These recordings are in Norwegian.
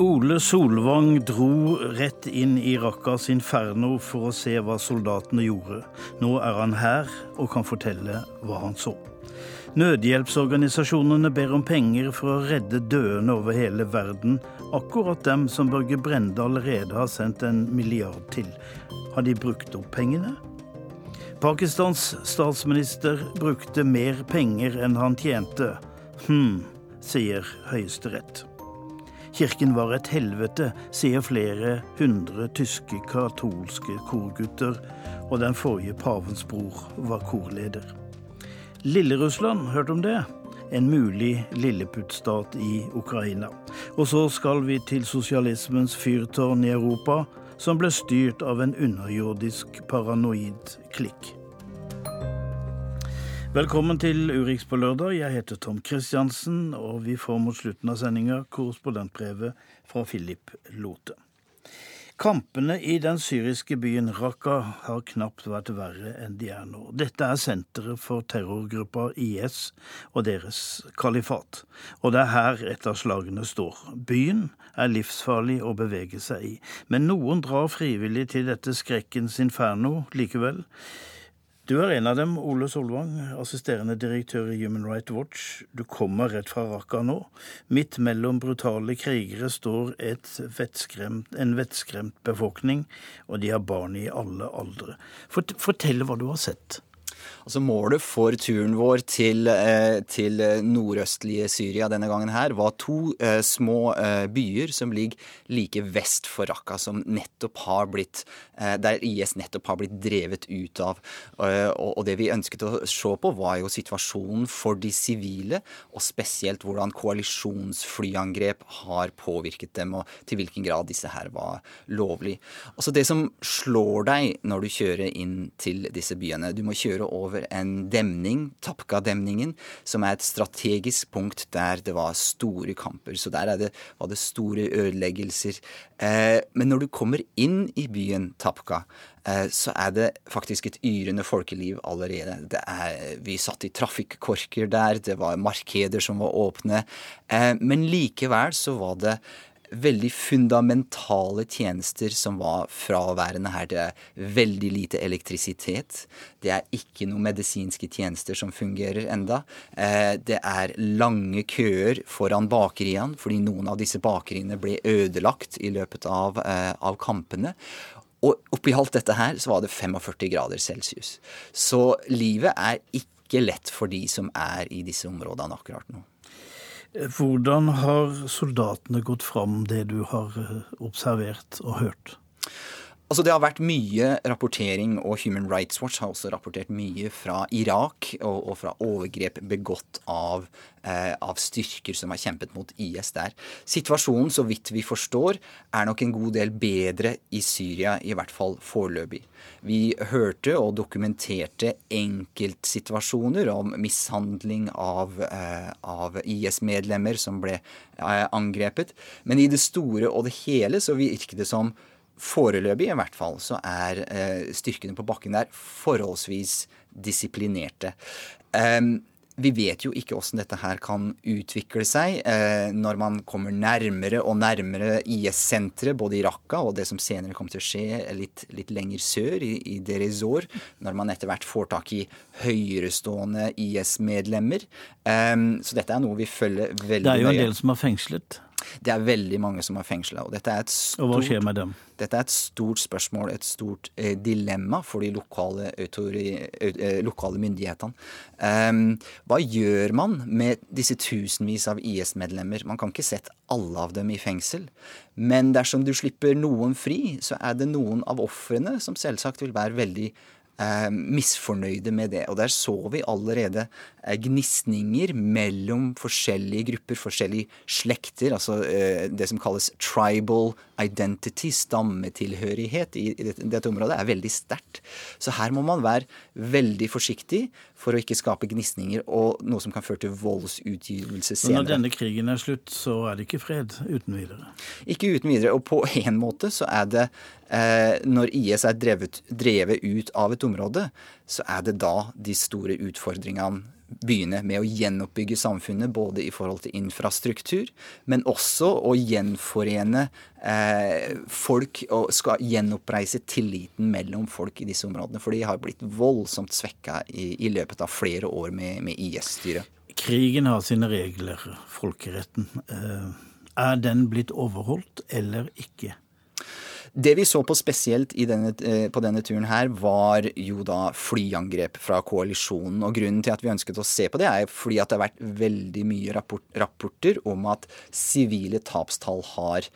Ole Solvang dro rett inn i Rakkas inferno for å se hva soldatene gjorde. Nå er han her og kan fortelle hva han så. Nødhjelpsorganisasjonene ber om penger for å redde døende over hele verden, akkurat dem som Børge Brende allerede har sendt en milliard til. Har de brukt opp pengene? Pakistans statsminister brukte mer penger enn han tjente. Hm, sier Høyesterett. Kirken var et helvete, sier flere hundre tyske katolske korgutter, og den forrige pavens bror var korleder. Lillerussland, hørt om det? En mulig lilleputt-stat i Ukraina. Og så skal vi til sosialismens fyrtårn i Europa, som ble styrt av en underjordisk paranoid klikk. Velkommen til Urix på lørdag. Jeg heter Tom Kristiansen, og vi får mot slutten av sendinga korrespondentbrevet fra Philip Lote. Kampene i den syriske byen Raqqa har knapt vært verre enn de er nå. Dette er senteret for terrorgruppa IS og deres kalifat. Og det er her et av slagene står. Byen er livsfarlig å bevege seg i, men noen drar frivillig til dette skrekkens inferno likevel. Du er en av dem, Ole Solvang, assisterende direktør i Human Rights Watch. Du kommer rett fra Raqqa nå. Midt mellom brutale krigere står vettskremt, en vettskremt befolkning, og de har barn i alle aldre. Fortell hva du har sett. Altså Målet for turen vår til, eh, til, nordøstlige Syria denne gangen her var to eh, små eh, byer som ligger like vest for Raqqa, som nettopp har blitt der IS nettopp har blitt drevet ut av. Og, og, det vi ønsket å se på, var jo situasjonen for de sivile, og spesielt hvordan koalisjonsflyangrep har påvirket dem, og til hvilken grad disse her var lovlig. Altså Det som slår deg når du kjører inn til disse byene Du må kjøre over en demning, Tapka-demningen, som er et strategisk punkt der det var store kamper. Så der det, var det store ødeleggelser. Eh, men når du kommer inn i byen Tapka, eh, så er det faktisk et yrende folkeliv allerede. Er, vi satt i trafikkorker der, det var markeder som var åpne. Eh, men likevel så var det veldig fundamentale tjenester som var fraværende her. Det er veldig lite elektrisitet. Det er ikke noen medisinske tjenester som fungerer enda. Eh, det er lange køer foran bakeriene, fordi noen av disse bakeriene ble ødelagt i løpet av, eh, av kampene. Og oppi alt dette her så var det 45 grader celsius. Så livet er ikke lett for de som er i disse områdene akkurat nå. Hvordan har soldatene gått fram det du har eh, observert og hørt? Altså Det har vært mye rapportering, og Human Rights Watch har også rapportert mye fra Irak og, og fra overgrep begått av, eh, av, styrker som har kjempet mot IS der. Situasjonen, så vidt vi forstår, er nok en god del bedre i Syria, i hvert fall foreløpig. Vi hørte og dokumenterte enkeltsituasjoner om mishandling av, eh, av IS-medlemmer som ble eh, angrepet, men i det store og det hele så virker det som Foreløpig i hvert fall så er eh, styrkene på bakken der forholdsvis disiplinerte. Um, vi vet jo ikke hvordan dette her kan utvikle seg eh, når man kommer nærmere og nærmere IS-senteret, både i Raqqa og det som senere kommer til å skje litt, litt lenger sør, i, i Derizor, når man etter hvert får tak i høyerestående IS-medlemmer. Eh, så dette er noe vi følger veldig nøye. Det er jo en del som er fengslet. Det er veldig mange som er fengsla. Og, dette er et stort, og hva skjer med dem? Dette er et stort spørsmål, et stort eh, dilemma for de lokale, autori, eh, lokale myndighetene. Um, hva gjør man med disse tusenvis av IS-medlemmer? Man kan ikke sette alle av dem i fengsel. Men dersom du slipper noen fri, så er det noen av ofrene som selvsagt vil være veldig eh, misfornøyde med det. Og der så vi allerede eh, gnisninger mellom forskjellige grupper, forskjellige slekter. Altså eh, det som kalles tribal identity, stammetilhørighet i, dette, dette, området, er veldig sterkt. Så her må man være veldig forsiktig for å ikke skape gnisninger og noe som kan føre til voldsutgytelse senere. Når denne krigen er slutt, så er det ikke fred uten videre? Ikke uten videre. Og på en måte så er det eh, Når IS er drevet, drevet ut av et område, så er det da de store utfordringene byene med å gjenoppbygge samfunnet, både i forhold til infrastruktur, men også å gjenforene eh, folk og skal gjenoppreise tilliten mellom folk i disse områdene. For de har blitt voldsomt svekka i, i løpet av flere år med, med IS-styret. Krigen har sine regler, folkeretten. Eh, er den blitt overholdt eller ikke? Det vi så på spesielt denne, eh, på denne turen her, var jo da flyangrep fra koalisjonen. Og grunnen til at vi ønsket å se på det, er fordi at det har vært veldig mye rapport, rapporter om at sivile tapstall har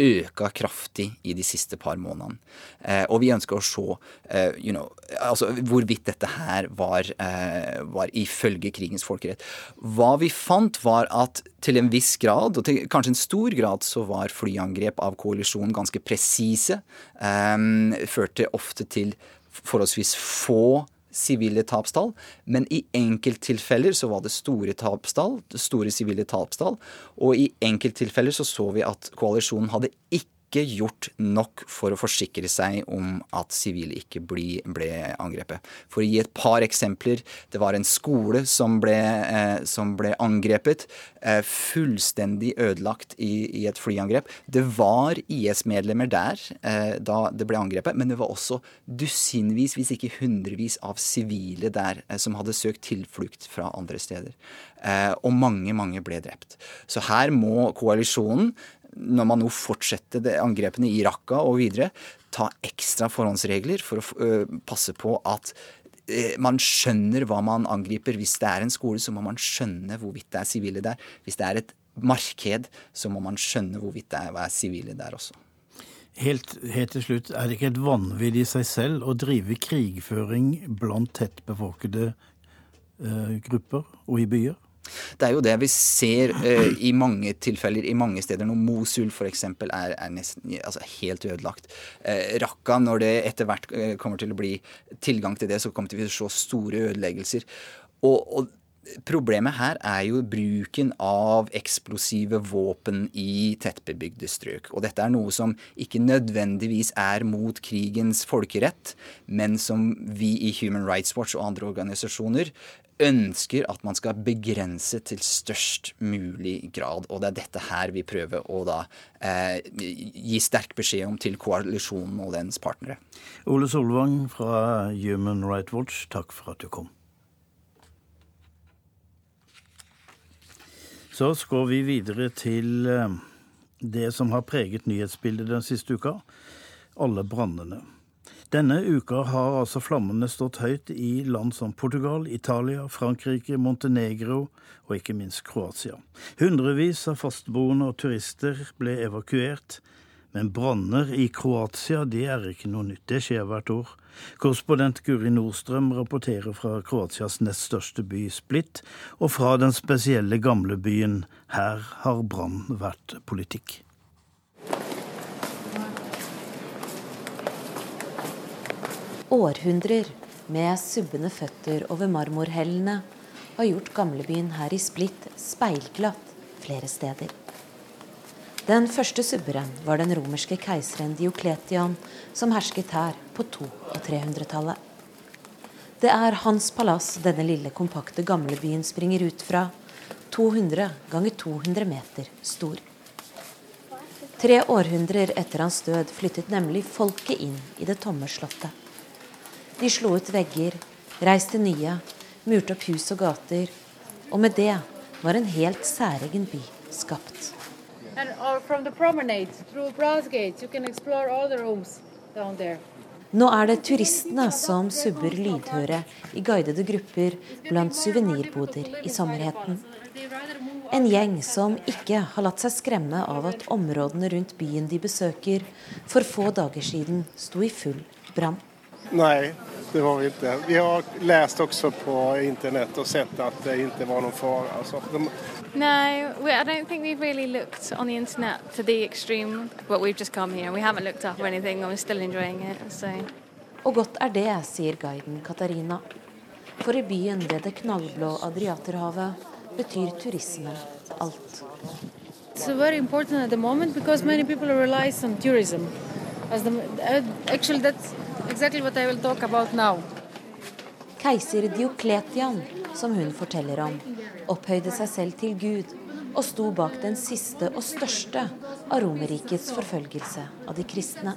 øka kraftig i de siste par månedene. Eh, og vi ønsker å se eh, you know, altså, hvorvidt dette her var, eh, var, ifølge krigens folkerett. Hva vi fant, var at til en viss grad, og til kanskje en stor grad, så var flyangrep av koalisjonen ganske presise. Eh, førte ofte til forholdsvis få sivile tapstall, men i enkelttilfeller så var det store tapstall, store sivile tapstall, og i enkelttilfeller så så vi at koalisjonen hadde ikke ikke gjort nok for å forsikre seg om at sivile ikke ble, ble, angrepet. For å gi et par eksempler. Det var en skole som ble, eh, som ble angrepet. Eh, fullstendig ødelagt i, i, et flyangrep. Det var IS-medlemmer der eh, da det ble angrepet, men det var også dusinvis, hvis ikke hundrevis, av sivile der eh, som hadde søkt tilflukt fra andre steder. Eh, og mange, mange ble drept. Så her må koalisjonen når man nå fortsetter angrepene i Raqqa og videre, ta ekstra forhåndsregler for å passe på at man skjønner hva man angriper. Hvis det er en skole, så må man skjønne hvorvidt det er sivile der. Hvis det er et marked, så må man skjønne hvorvidt det er, er sivile der også. Helt, helt, til slutt, er det ikke et vanvidd i seg selv å drive krigføring blant tettbefolkede eh, grupper og i byer? Det er jo det vi ser uh, i mange tilfeller i mange steder. Når Mosul f.eks. Er, er nesten altså helt ødelagt. Uh, Raqqa, når det etter hvert uh, kommer til å bli tilgang til det, så kommer vi til å se store ødeleggelser. Og, og Problemet her er jo bruken av eksplosive våpen i tettbebygde strøk. Og dette er noe som ikke nødvendigvis er mot krigens folkerett, men som vi i Human Rights Watch og andre organisasjoner ønsker at man skal begrense til størst mulig grad. Og det er dette her vi prøver å da eh, gi sterk beskjed om til koalisjonen og dens partnere. Ole Solvang fra Human Rights Watch, takk for at du kom. Så skal vi videre til eh, det som har preget nyhetsbildet den siste uka alle brannene. Denne uka har altså flammene stått høyt i land som Portugal, Italia, Frankrike, Montenegro og ikke minst Kroatia. Hundrevis av fastboende og turister ble evakuert. Men branner i Kroatia det er ikke noe nytt. Det skjer hvert år. Korrespondent Guri Nordstrøm rapporterer fra Kroatias nest største by, Split, og fra den spesielle gamlebyen. Her har brann vært politikk. Århundrer med subbende føtter over marmorhellene har gjort gamlebyen her i Split speilglatt flere steder. Den første subberen var den romerske keiseren Diokletian, som hersket her på 200- og 300-tallet. Det er hans palass denne lille, kompakte gamlebyen springer ut fra, 200 ganger 200 meter stor. Tre århundrer etter hans død flyttet nemlig folket inn i det tomme slottet. De slo ut vegger, reiste nye, murte opp hus og gater. Og med det var en helt særegen by skapt. Nå er det turistene som subber lydhøre i guidede grupper blant suvenirboder i sommerheten. En gjeng som ikke har latt seg skremme av at områdene rundt byen de besøker, for få dager siden sto i full brann. Nei, det var vi ikke. Vi har lest også på internett og sett at det ikke var noen fare. Altså, de... No, I don't think we've really looked on the internet to the extreme, but we've just come here. We haven't looked up or anything, and we're still enjoying it. So. Og godt er det, sier guiden Katarina. For i byen ved det knallblå Adriaterhavet betyr turisme alt. It's very important at the moment because many people rely on tourism. That's exactly. Keiser Diokletian som hun forteller om, opphøyde seg selv til Gud og sto bak den siste og største av Romerrikets forfølgelse av de kristne.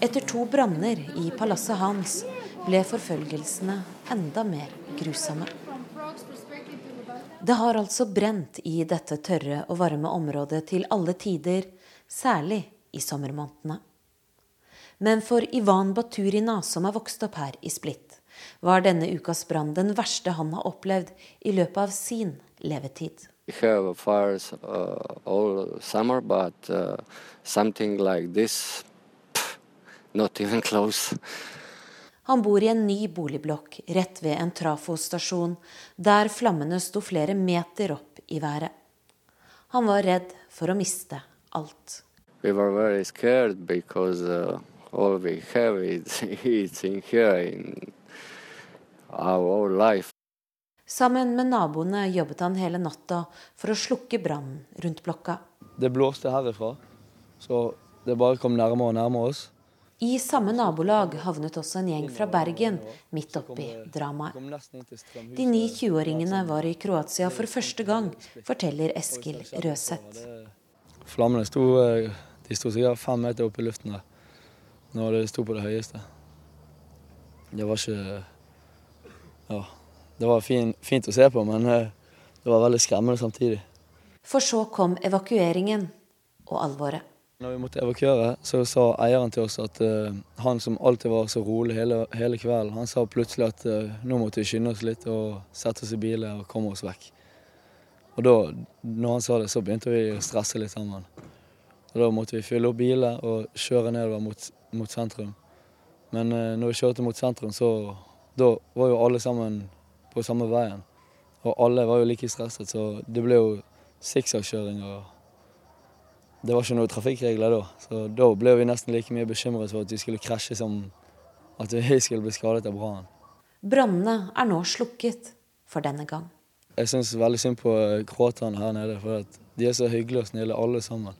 Etter to branner i palasset hans ble forfølgelsene enda mer grusomme. Det har altså brent i dette tørre og varme området til alle tider, særlig i sommermånedene. Men for Ivan Baturina, som er vokst opp her i Splitt, var denne ukas brann den verste han har opplevd i løpet av sin levetid. Have fires uh, all summer, but uh, something like this, pff, not even close. Han bor i en ny boligblokk rett ved en trafostasjon, der flammene sto flere meter opp i været. Han var redd for å miste alt. We were very scared because uh, all we have is, is in here in our life. Sammen med naboene jobbet han hele natta for å slukke brannen rundt blokka. Det blåste herifra, så det bare kom nærmere og nærmere oss. I samme nabolag havnet også en gjeng fra Bergen midt oppi dramaet. De ni 20-åringene var i Kroatia for første gang, forteller Eskil Røseth. Flammene sto, eh, de sto sikkert fem meter oppe i luften der når det sto på det høyeste. Det var ikke Ja. Det var fin, fint å se på, men eh, det var veldig skremmende samtidig. For så kom evakueringen og alvoret. Når vi måtte evakuere, så sa eieren til oss at uh, han som alltid var så rolig hele, hele kvelden, han sa plutselig at uh, nå måtte vi skynde oss litt og sette oss i biler og komme oss vekk. Og da når han sa det, så begynte vi å stresse litt sammen. Og Da måtte vi fylle opp biler og kjøre nedover mot, mot sentrum. Men eh, når vi kjørte mot sentrum, så da var jo alle sammen på samme veien. Og alle var jo like stresset, så det ble jo sikksakkjøring. og Det var ikke noen trafikkregler da, så da ble vi nesten like mye bekymret for at vi skulle krasje som at vi skulle bli skadet av brannen. Brannene er nå slukket for denne gang. Jeg syns veldig synd på kroaterne her nede, for de er så hyggelige og snille alle sammen.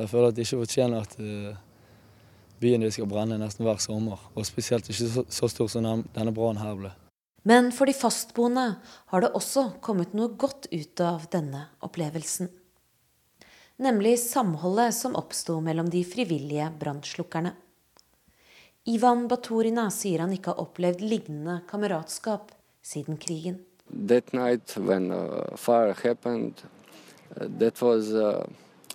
Jeg føler at de ikke fortjener at uh, byen de skal brenne nesten hver sommer. Og spesielt ikke så, så stor som denne brannen her ble. Men for de fastboende har det også kommet noe godt ut av denne opplevelsen. Nemlig samholdet som oppsto mellom de frivillige brannslukkerne. Ivan Baturina sier han ikke har opplevd lignende kameratskap siden krigen. That night when uh, fire happened, uh, that was uh,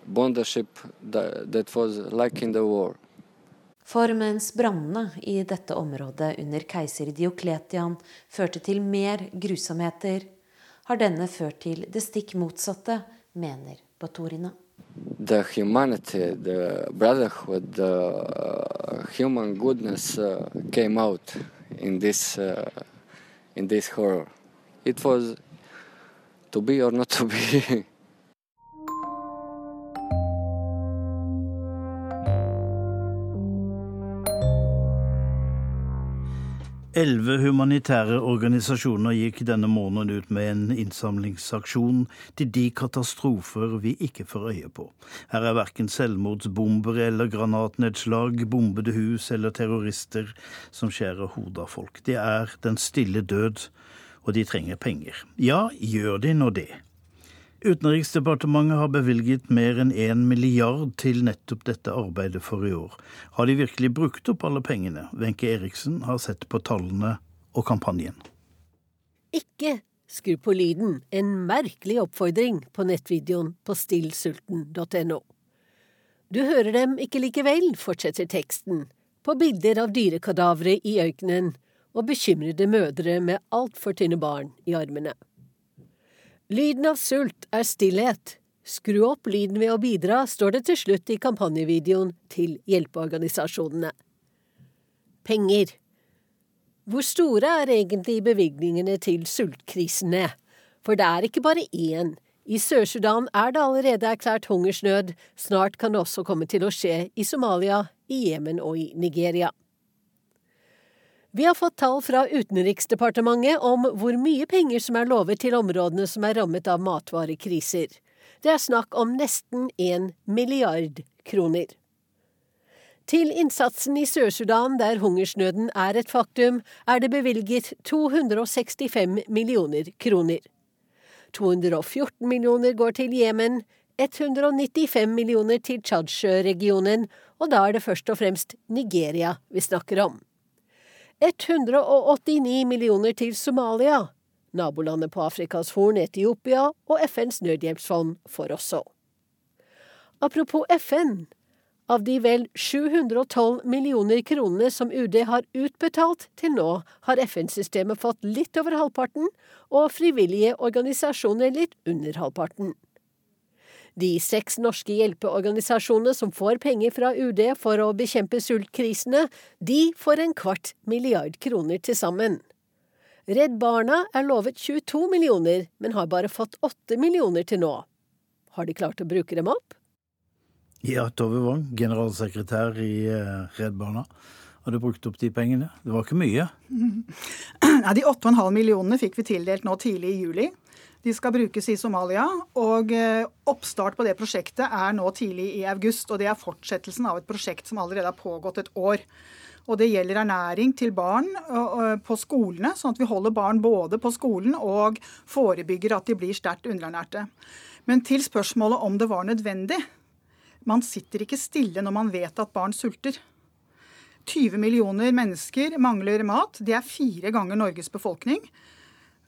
bondship that, that was like in the war. For mens brannene i dette området under keiser Diokletian førte til mer grusomheter, har denne ført til det stikk motsatte, mener Baturina. The humanity, the brotherhood, the uh, human goodness uh, came out in this, uh, in this horror. It was to be or not to be. Elleve humanitære organisasjoner gikk denne måneden ut med en innsamlingsaksjon til de katastrofer vi ikke får øye på. Her er verken selvmordsbomber eller granatnedslag, bombede hus eller terrorister som skjærer hodet av folk. Det er den stille død, og de trenger penger. Ja, gjør de nå det? Utenriksdepartementet har bevilget mer enn én milliard til nettopp dette arbeidet for i år. Har de virkelig brukt opp alle pengene? Wenche Eriksen har sett på tallene og kampanjen. Ikke skru på lyden, en merkelig oppfordring på nettvideoen på stillsulten.no. Du hører dem ikke likevel, fortsetter teksten, på bilder av dyrekadavere i ørkenen og bekymrede mødre med altfor tynne barn i armene. Lyden av sult er stillhet. Skru opp lyden ved å bidra, står det til slutt i kampanjevideoen til hjelpeorganisasjonene. Penger. Hvor store er egentlig bevilgningene til sultkrisene? For det er ikke bare én. I Sør-Sudan er det allerede erklært hungersnød, snart kan det også komme til å skje i Somalia, i Jemen og i Nigeria. Vi har fått tall fra Utenriksdepartementet om hvor mye penger som er lovet til områdene som er rammet av matvarekriser. Det er snakk om nesten én milliard kroner. Til innsatsen i Sør-Sudan, der hungersnøden er et faktum, er det bevilget 265 millioner kroner. 214 millioner går til Jemen, 195 millioner til Tsjadsjø-regionen, og da er det først og fremst Nigeria vi snakker om. 189 millioner til Somalia, nabolandet på Afrikas Horn, Etiopia, og FNs nødhjelpsfond for også. Apropos FN, av de vel 712 millioner kronene som UD har utbetalt til nå, har FN-systemet fått litt over halvparten, og frivillige organisasjoner litt under halvparten. De seks norske hjelpeorganisasjonene som får penger fra UD for å bekjempe sultkrisene, de får en kvart milliard kroner til sammen. Redd Barna er lovet 22 millioner, men har bare fått 8 millioner til nå. Har de klart å bruke dem opp? Ja, Tove Wong, generalsekretær i eh, Redd Barna. Har du brukt opp de pengene? Det var ikke mye? Ja, de 8,5 millionene fikk vi tildelt nå tidlig i juli. De skal brukes i Somalia. Og eh, oppstart på det prosjektet er nå tidlig i august. Og det er fortsettelsen av et prosjekt som allerede har pågått et år. Og det gjelder ernæring til barn på skolene, sånn at vi holder barn både på skolen og forebygger at de blir sterkt underernærte. Men til spørsmålet om det var nødvendig, man sitter ikke stille når man vet at barn sulter. 20 millioner mennesker mangler mat. Det er fire ganger Norges befolkning.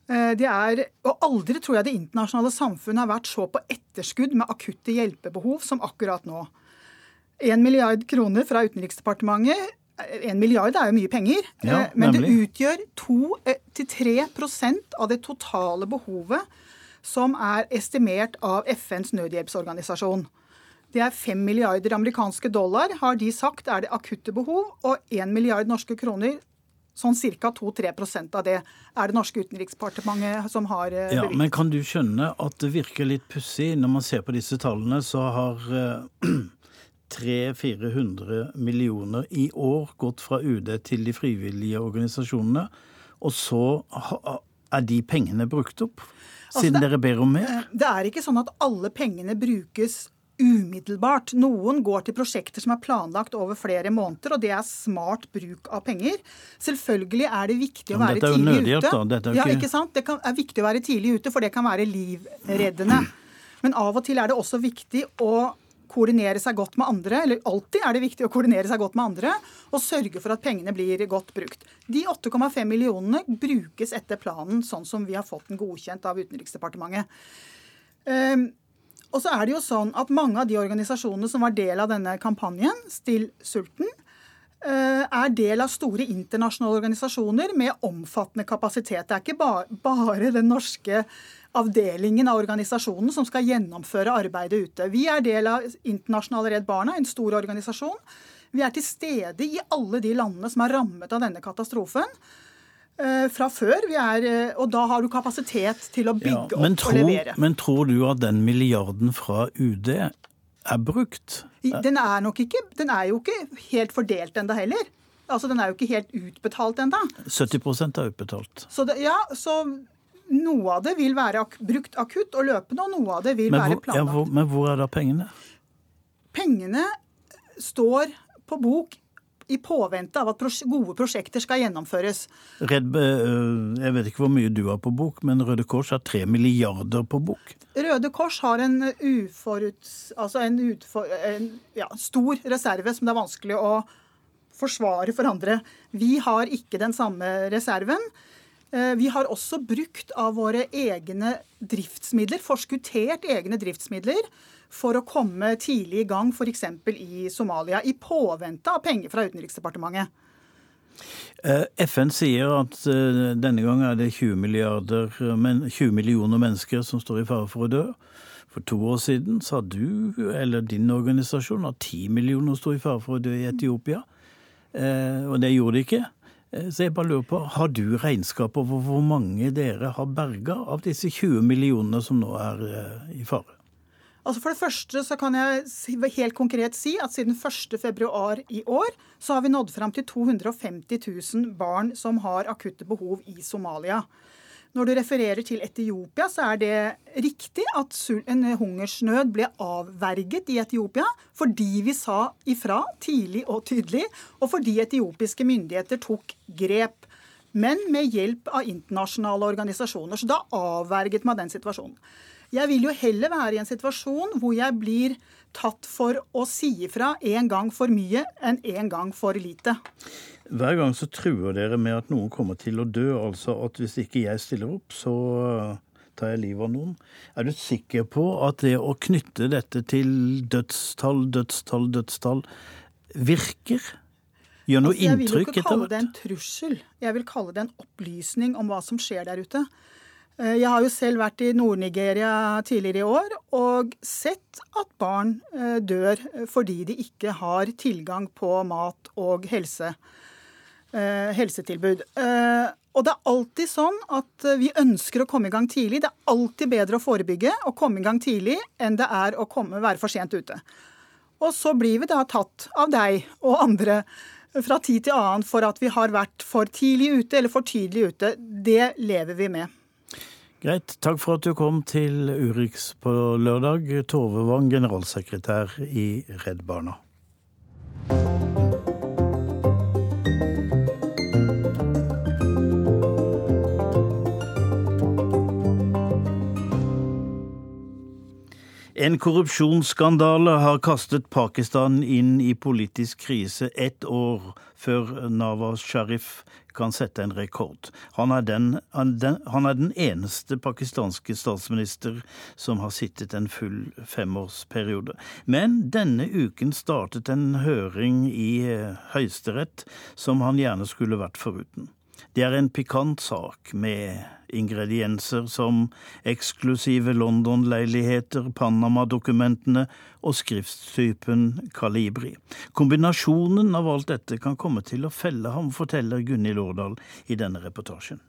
Eh, det er, og Aldri tror jeg det internasjonale samfunnet har vært så på etterskudd med akutte hjelpebehov som akkurat nå. En milliard kroner fra Utenriksdepartementet. En milliard er jo mye penger, ja, eh, men det utgjør 2-3 eh, av det totale behovet som er estimert av FNs nødhjelpsorganisasjon. Det er fem milliarder amerikanske dollar, har de sagt er det akutte behov, og 1 milliard norske kroner Sånn ca. 2-3% av det er det norske utenriksdepartementet som har bevilget. Ja, men kan du skjønne at det virker litt pussig når man ser på disse tallene, så har 300-400 eh, millioner i år gått fra UD til de frivillige organisasjonene, og så er de pengene brukt opp? Altså, siden altså det, dere ber om mer? Det er ikke sånn at alle pengene brukes umiddelbart. Noen går til prosjekter som er planlagt over flere måneder, og det er smart bruk av penger. Selvfølgelig er det viktig å være tidlig ute. Dette er ja, ikke sant? Det kan, er viktig å være tidlig ute, for det kan være livreddende. Men av og til er det også viktig å koordinere seg godt med andre, eller alltid er det viktig å koordinere seg godt med andre, og sørge for at pengene blir godt brukt. De 8,5 millionene brukes etter planen, sånn som vi har fått den godkjent av Utenriksdepartementet. Um, og så er det jo sånn at mange av de organisasjonene som var del av denne kampanjen, Still sulten, eh, er del av store internasjonale organisasjoner med omfattende kapasitet. Det er ikke bare den norske avdelingen av organisasjonen som skal gjennomføre arbeidet ute. Vi er del av Internasjonale Redd Barna, en stor organisasjon. Vi er til stede i alle de landene som er rammet av denne katastrofen. Eh, fra før. Er, eh, og da har du kapasitet til å bygge ja, opp tror, og levere. Men tror du at den milliarden fra UD er brukt? Den er, nok ikke, den er jo ikke helt fordelt enda heller. Altså, Den er jo ikke helt utbetalt enda. 70% er utbetalt. Så det, ja, så noe av det vil være ak brukt akutt og løpende, og noe av det vil hvor, være planlagt. Ja, hvor, men hvor er da pengene? Pengene står på bok i påvente av at gode prosjekter skal gjennomføres. Redd, eh, jeg vet ikke hvor mye du har på bok, men Røde Kors har tre milliarder på bok. Røde Kors har en, uforuts, altså en, utfor, en ja, stor reserve som det er vanskelig å forsvare for andre. Vi har ikke den samme reserven. Eh, vi har også brukt av våre egne driftsmidler, forskuttert egne driftsmidler, for å komme tidlig i gang f.eks. i Somalia, i påvente av penger fra Utenriksdepartementet. Eh, FN sier at eh, denne gang er det 20, 20 millioner mennesker som står i fare for å dø. For to år siden sa du, eller din organisasjon, at 10 millioner sto i fare for å dø i Etiopia. Og det gjorde de ikke. Eh, så jeg bare lurer på, Har du regnskap over hvor mange dere har berga av disse 20 millionene som nå er eh, i fare? Altså For det første så kan jeg helt konkret si at siden 1.2 i år så har vi nådd fram til 250 000 barn som har akutte behov i Somalia. Når du refererer til Etiopia, så er det riktig at en hungersnød ble avverget i Etiopia fordi vi sa ifra tidlig og tydelig, og fordi etiopiske myndigheter tok grep. Men med hjelp av internasjonale organisasjoner. Så da avverget man den situasjonen. Jeg vil jo heller være i en situasjon hvor jeg blir tatt for å si ifra en gang for mye enn en gang for lite. Hver gang så truer dere med at noen kommer til å dø. Altså at hvis ikke jeg stiller opp, så tar jeg livet av noen. Er du sikker på at det å knytte dette til dødstall, dødstall, dødstall virker? Gjør noe altså, inntrykk etter hvert? Jeg vil jo ikke kalle det en trussel. Jeg vil kalle det en opplysning om hva som skjer der ute. Eh, jeg har jo selv vært i Nord-Nigeria tidligere i år og sett at barn eh, dør fordi de ikke har tilgang på mat og helse. Eh, helsetilbud. Og det er alltid sånn at vi ønsker å komme i gang tidlig. Det er alltid bedre å forebygge og komme i gang tidlig enn det er å komme, være for sent ute. Og så blir vi da tatt av deg og andre fra tid til annen for at vi har vært for tidlig ute eller for tidlig ute. Det lever vi med. Greit. Takk for at du kom til Urix på lørdag. Tove Wang, generalsekretær i Redd Barna. En korrupsjonsskandale har kastet Pakistan inn i politisk krise ett år før Nawaz Sharif kan sette en rekord. Han er den, han er den eneste pakistanske statsminister som har sittet en full femårsperiode. Men denne uken startet en høring i eh, Høyesterett som han gjerne skulle vært foruten. Det er en pikant sak med ingredienser som eksklusive London-leiligheter, Panama-dokumentene og skriftstypen Kalibri. Kombinasjonen av alt dette kan komme til å felle ham, forteller Gunhild Årdal i denne reportasjen.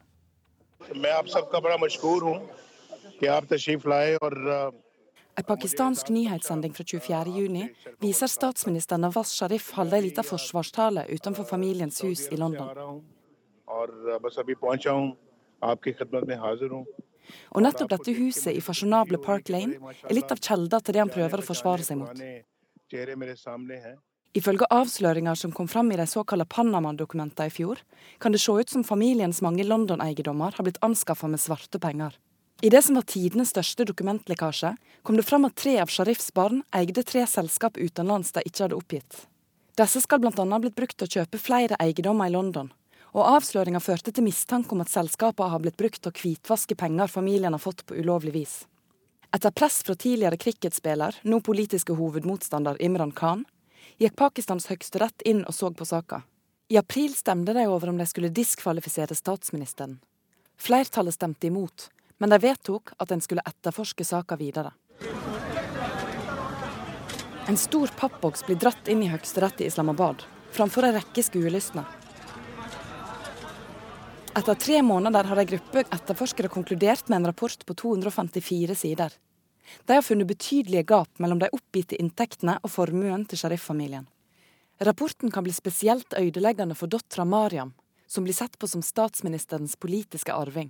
En pakistansk nyhetssending fra 24.6 viser statsminister Nawaz Sharif holde en liten forsvarstale utenfor familiens hus i London. Og nettopp dette huset i fasjonable Park Lane er litt av kjelda til det han prøver å forsvare seg mot. Ifølge avsløringer som kom fram i de såkalte Panama-dokumentene i fjor, kan det se ut som familiens mange London-eiendommer har blitt anskaffa med svarte penger. I det som var tidenes største dokumentlekkasje, kom det fram at tre av Sharifs barn eide tre selskap utenlands de ikke hadde oppgitt. Disse skal bl.a. blitt brukt til å kjøpe flere eiendommer i London, og avsløringa førte til mistanke om at selskapene har blitt brukt til å hvitvaske penger familien har fått på ulovlig vis. Etter press fra tidligere cricketspiller, nå politiske hovedmotstander Imran Khan, gikk Pakistans høyesterett inn og så på saka. I april stemte de over om de skulle diskvalifisere statsministeren. Flertallet stemte imot, men de vedtok at en skulle etterforske saka videre. En stor pappboks blir dratt inn i høyesterett i Islamabad, framfor en rekke skuelystne. Etter tre måneder har en gruppe etterforskere konkludert med en rapport på 254 sider. De har funnet betydelige gap mellom de oppgitte inntektene og formuen til sheriff-familien. Rapporten kan bli spesielt ødeleggende for dattera Mariam, som blir sett på som statsministerens politiske arving.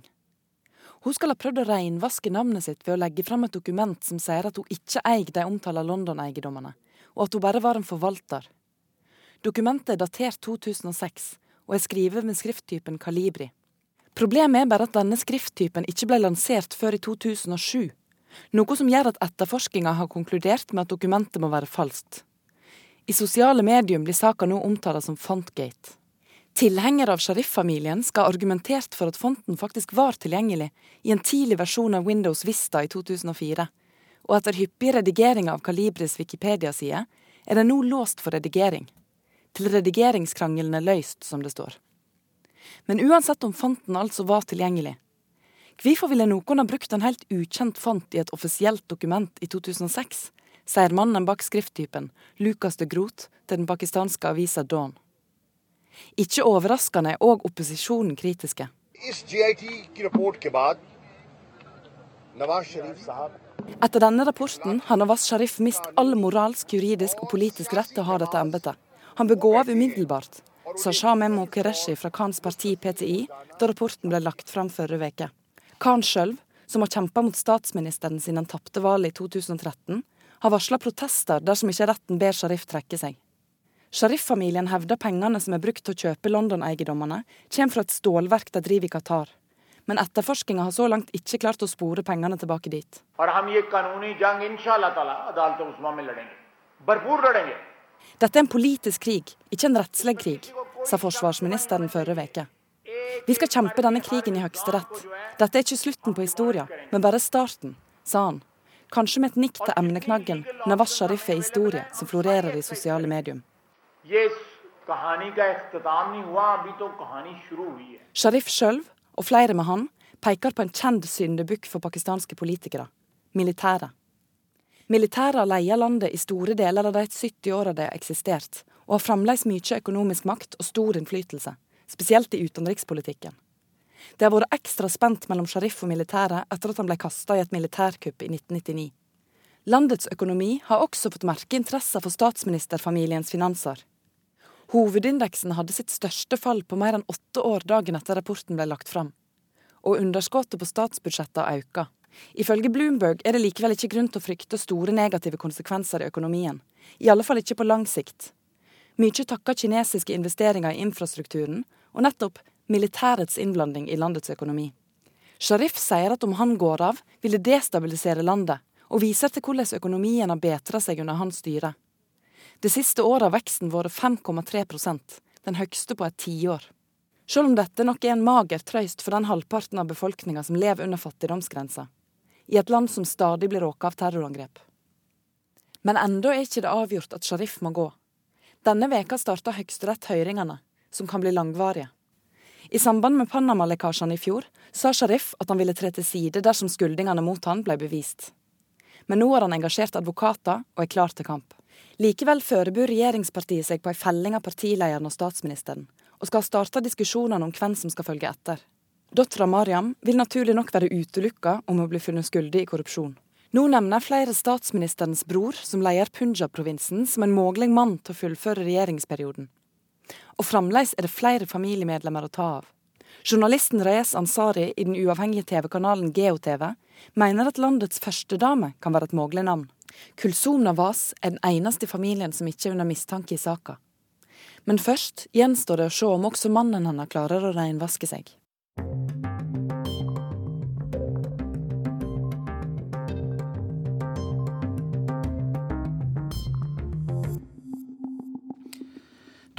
Hun skal ha prøvd å reinvaske navnet sitt ved å legge fram et dokument som sier at hun ikke eier de omtalte London-eiendommene, og at hun bare var en forvalter. Dokumentet er datert 2006 og er skrevet med skrifttypen Kalibri. Problemet er bare at denne skrifttypen ikke ble lansert før i 2007, noe som gjør at etterforskninga har konkludert med at dokumentet må være falskt. I sosiale medium blir saka nå omtalt som Fontgate. Tilhengere av Sharif-familien skal ha argumentert for at fonten faktisk var tilgjengelig i en tidlig versjon av Windows Vista i 2004, og etter hyppig redigering av Kalibris Wikipedia-side er den nå låst for redigering til redigeringskrangelen er løst, som det står. Men uansett om fonten altså var tilgjengelig, hvorfor ville noen ha brukt en helt ukjent font i et offisielt dokument i 2006, sier mannen bak skrifttypen, Lucas de Groot, til den pakistanske avisa Dawn. Ikke overraskende er òg opposisjonen kritiske. Etter denne rapporten har Nawaz Sharif mist all moralsk, juridisk og politisk rett til å ha dette embetet. Han av umiddelbart, sa Shamem Mokereshi fra Khans parti PTI da rapporten ble lagt fram forrige uke. Khan sjøl, som har kjempa mot statsministeren siden han tapte valget i 2013, har varsla protester dersom ikke retten ber Sharif trekke seg. Sharif-familien hevder pengene som er brukt til å kjøpe London-eiendommene, kommer fra et stålverk de driver i Qatar. Men etterforskninga har så langt ikke klart å spore pengene tilbake dit. Dette er en politisk krig, ikke en rettslig krig, sa forsvarsministeren forrige uke. Vi skal kjempe denne krigen i Høyesterett. Dette er ikke slutten på historien, men bare starten, sa han. Kanskje med et nikk til emneknaggen Nawaz Sharif er historie, som florerer i sosiale medium. Sharif sjøl, og flere med han, peker på en kjent syndebukk for pakistanske politikere militæret. Militæret leia landet i store deler av de 70 åra det har eksistert, og har fremdeles mye økonomisk makt og stor innflytelse, spesielt i utenrikspolitikken. Det har vært ekstra spent mellom Sharif og militæret etter at han ble kasta i et militærkupp i 1999. Landets økonomi har også fått merke interesser for statsministerfamiliens finanser. Hovedindeksen hadde sitt største fall på mer enn åtte år dagen etter rapporten ble lagt fram. Og underskuddet på statsbudsjettet økt. Ifølge Bloomberg er det likevel ikke grunn til å frykte store negative konsekvenser i økonomien. I alle fall ikke på lang sikt. Mye takker kinesiske investeringer i infrastrukturen, og nettopp militærets innblanding i landets økonomi. Sharif sier at om han går av, vil det destabilisere landet, og viser til hvordan økonomien har betra seg under hans styre. Det siste året har veksten vært 5,3% den høyeste på et tiår. Selv om dette nok er en mager trøyst for den halvparten av befolkninga som lever under fattigdomsgrensa, i et land som stadig blir råka av terrorangrep. Men enda er ikke det avgjort at Sharif må gå. Denne veka starta Høyesterett høringene, som kan bli langvarige. I samband med Panama-lekkasjene i fjor sa Sharif at han ville tre til side dersom skuldingene mot han ble bevist. Men nå har han engasjert advokater og er klar til kamp. Likevel forbereder regjeringspartiet seg på ei felling av partilederen og statsministeren, og skal starte diskusjonene om hvem som skal følge etter. Dattera Mariam vil naturlig nok være utelukka om hun blir funnet skyldig i korrupsjon. Nå nevner flere statsministerens bror, som leder Punjab-provinsen, som en mulig mann til å fullføre regjeringsperioden. Og fremdeles er det flere familiemedlemmer å ta av. Journalisten Reyes Ansari i den uavhengige TV-kanalen GeoTV mener at landets førstedame kan være et mulig navn. Kulsum Navas er den eneste familien som ikke er under mistanke i saka. Men først gjenstår det å se om også mannen hennes klarer å renvaske seg.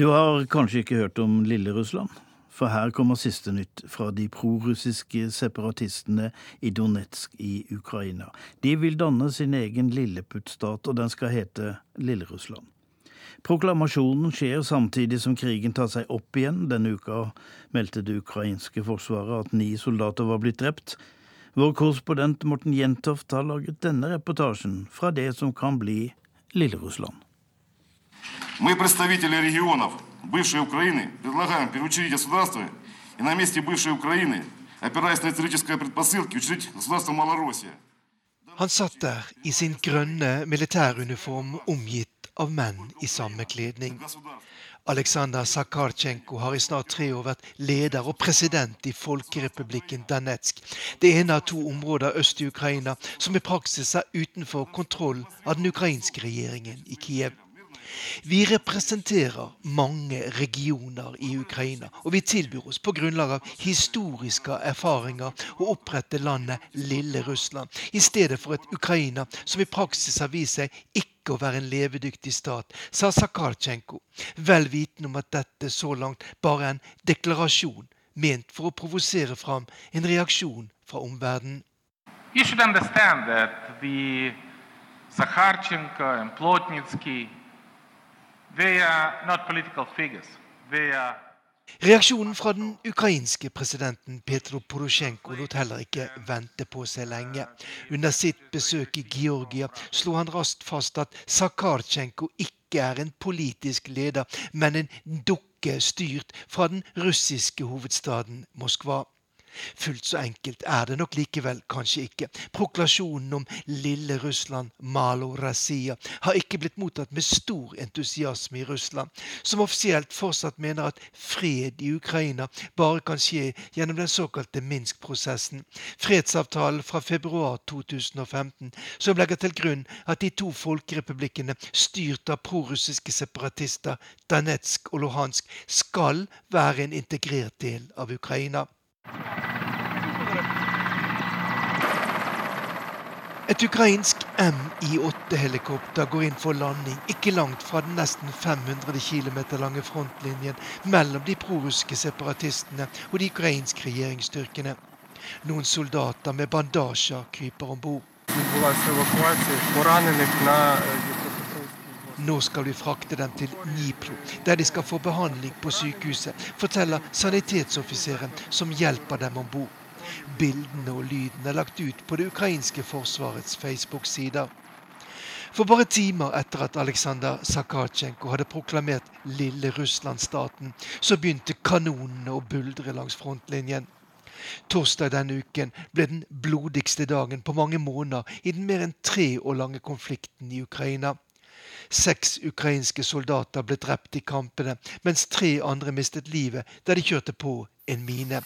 Du har kanskje ikke hørt om Lille Russland? For her kommer siste nytt fra de prorussiske separatistene i Donetsk i Ukraina. De vil danne sin egen lilleputt-stat, og den skal hete Lille-Russland. Proklamasjonen skjer samtidig som krigen tar seg opp igjen. Denne uka meldte det ukrainske forsvaret at ni soldater var blitt drept. Vår korrespondent Morten Jentoft har laget denne reportasjen fra det som kan bli Lille-Russland. Мы представители регионов бывшей Украины предлагаем переучредить государство и на месте бывшей Украины, опираясь на исторические предпосылки, учредить государство Малороссия. Han satt der i sin grønne militæruniform omgitt av menn i samme kledning. Aleksandr Sakarchenko har i snart tre år vært leder og president i Folkerepublikken Danetsk, det ene av to områder øst i Ukraina som i praksis er utenfor kontroll av den ukrainske regjeringen i Kiev. Vi representerer mange regioner i Ukraina, og vi tilbyr oss på grunnlag av historiske erfaringer å opprette landet Lille Russland, i stedet for et Ukraina som i praksis har vist seg ikke å være en levedyktig stat, sa Sakarchenko, vel vitende om at dette så langt bare er en deklarasjon ment for å provosere fram en reaksjon fra omverdenen. You should understand that the Sakharchenko and Plotnitsky Reaksjonen fra den ukrainske presidenten Petro Porosjenko lot heller ikke vente på seg lenge. Under sitt besøk i Georgia slo han raskt fast at Sakartsjenko ikke er en politisk leder, men en dukke styrt fra den russiske hovedstaden Moskva. Fullt så enkelt er det nok likevel kanskje ikke. Proklasjonen om lille Russland, Malo Razia, har ikke blitt mottatt med stor entusiasme i Russland, som offisielt fortsatt mener at fred i Ukraina bare kan skje gjennom den såkalte Minsk-prosessen, fredsavtalen fra februar 2015, som legger til grunn at de to folkerepublikkene styrt av prorussiske separatister, Danetsk og Luhansk, skal være en integrert del av Ukraina. Et ukrainsk Mi-8-helikopter går inn for landing ikke langt fra den nesten 500 km lange frontlinjen mellom de prorussiske separatistene og de ukrainske regjeringsstyrkene. Noen soldater med bandasjer kryper om bord. Nå skal vi frakte dem til Dnipro, der de skal få behandling på sykehuset, forteller sanitetsoffiseren som hjelper dem om bord. Bildene og lyden er lagt ut på det ukrainske forsvarets Facebook-sider. For bare timer etter at Aleksandr Sakatsjenko hadde proklamert lille Russland-staten, så begynte kanonene å buldre langs frontlinjen. Torsdag denne uken ble den blodigste dagen på mange måneder i den mer enn tre år lange konflikten i Ukraina. Seks ukrainske soldater ble drept i kampene, mens tre andre mistet livet da de kjørte på en mine.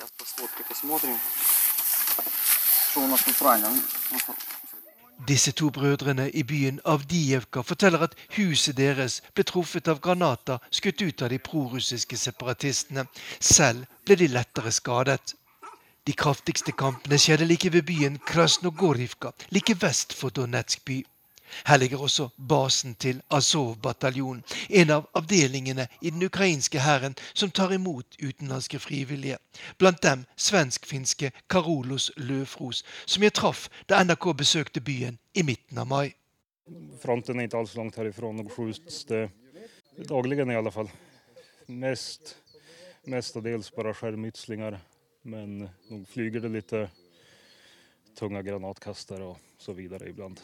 Disse to brødrene i byen Avdijevka forteller at huset deres ble truffet av granater skutt ut av de prorussiske separatistene. Selv ble de lettere skadet. De kraftigste kampene skjedde like ved byen Krasnogorivka, like vest for Donetsk by. Her ligger også basen til Azov-bataljonen, en av avdelingene i den ukrainske hæren som tar imot utenlandske frivillige. Blant dem svensk-finske Karolos Løfros, som jeg traff da NRK besøkte byen i midten av mai. Fronten er ikke alls langt herifra. noe skjuts det daglig i alle fall. Mest, mestadels bare skjermytslinger, men nå flyger det litt tunge granatkastere og så videre iblant.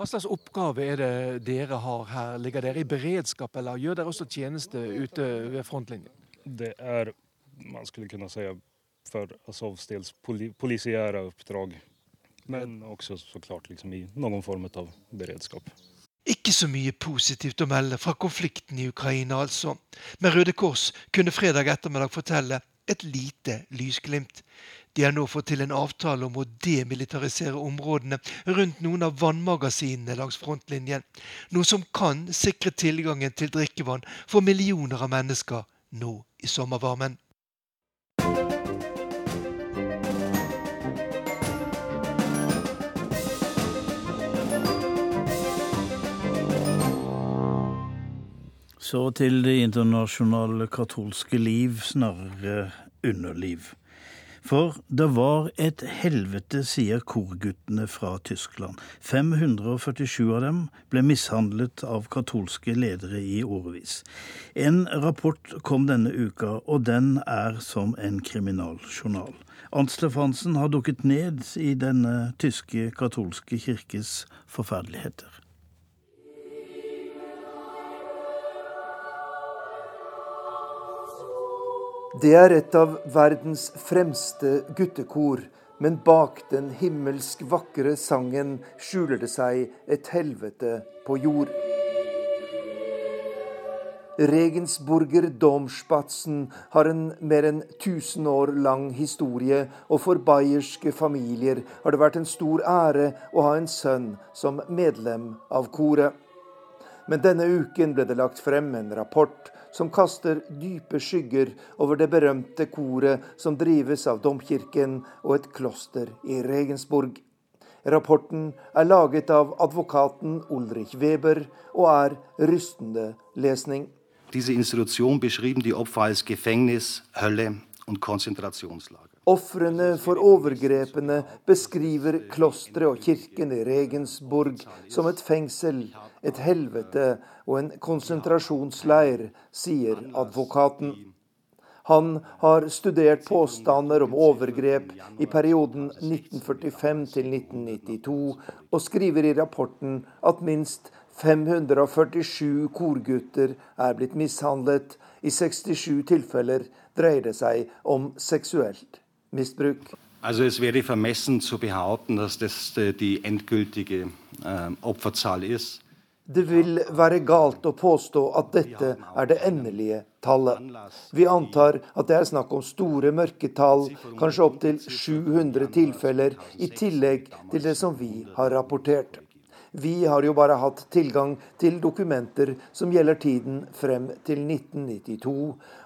Hva slags oppgave er det dere har her? Ligger dere i beredskap, eller gjør dere også tjeneste ute ved frontlinjen? Det er, man skulle kunne si, for Azovs del polisiære oppdrag. Men også så klart liksom i noen form av beredskap. Ikke så mye positivt å melde fra konflikten i Ukraina, altså. Men Røde Kors kunne fredag ettermiddag fortelle et lite lysglimt. De har nå fått til en avtale om å demilitarisere områdene rundt noen av vannmagasinene langs frontlinjen, noe som kan sikre tilgangen til drikkevann for millioner av mennesker nå i sommervarmen. Så til det internasjonale katolske liv, snarere underliv. For det var et helvete, sier korguttene fra Tyskland. 547 av dem ble mishandlet av katolske ledere i årevis. En rapport kom denne uka, og den er som en kriminaljournal. Arnt Stefansen har dukket ned i denne tyske katolske kirkes forferdeligheter. Det er et av verdens fremste guttekor, men bak den himmelsk vakre sangen skjuler det seg et helvete på jord. Regensburger Domspatzen har en mer enn 1000 år lang historie, og for bayerske familier har det vært en stor ære å ha en sønn som medlem av koret. Men denne uken ble det lagt frem en rapport som kaster dype skygger over det berømte koret som drives av domkirken og et kloster i Regensburg. Rapporten er laget av advokaten Ulrich Weber og er rystende lesning. Diese Institution beschrieben die Opfer als Gefängnis, Hölle und Konzentrationslager. Ofrene for overgrepene beskriver klosteret og kirken i Regensburg som et fengsel, et helvete og en konsentrasjonsleir, sier advokaten. Han har studert påstander om overgrep i perioden 1945 til 1992, og skriver i rapporten at minst 547 korgutter er blitt mishandlet. I 67 tilfeller dreier det seg om seksuelt misbruk. Also es wäre vermessen zu behaupten, dass das äh, die endgültige äh, Opferzahl ist. Det vil være galt å påstå at dette er det endelige tallet. Vi antar at det er snakk om store mørketall, kanskje opptil 700 tilfeller, i tillegg til det som vi har rapportert. Vi har jo bare hatt tilgang til dokumenter som gjelder tiden frem til 1992,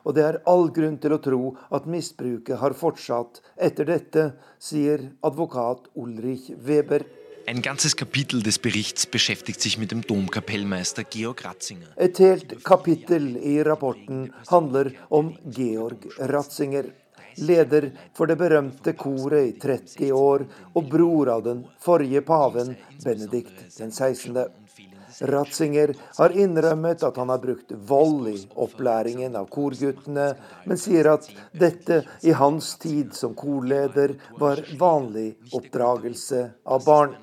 og det er all grunn til å tro at misbruket har fortsatt etter dette, sier advokat Ulrich Weber. Ein ganzes Kapitel des Berichts beschäftigt sich mit dem Domkapellmeister Georg Ratzinger. Et helt kapittel i rapporten handler om Georg Ratzinger leder for det berømte koret i 30 år og bror av den forrige paven, Benedikt den 16. Ratzinger har innrømmet at han har brukt vold i opplæringen av korguttene, men sier at dette i hans tid som korleder var vanlig oppdragelse av barn.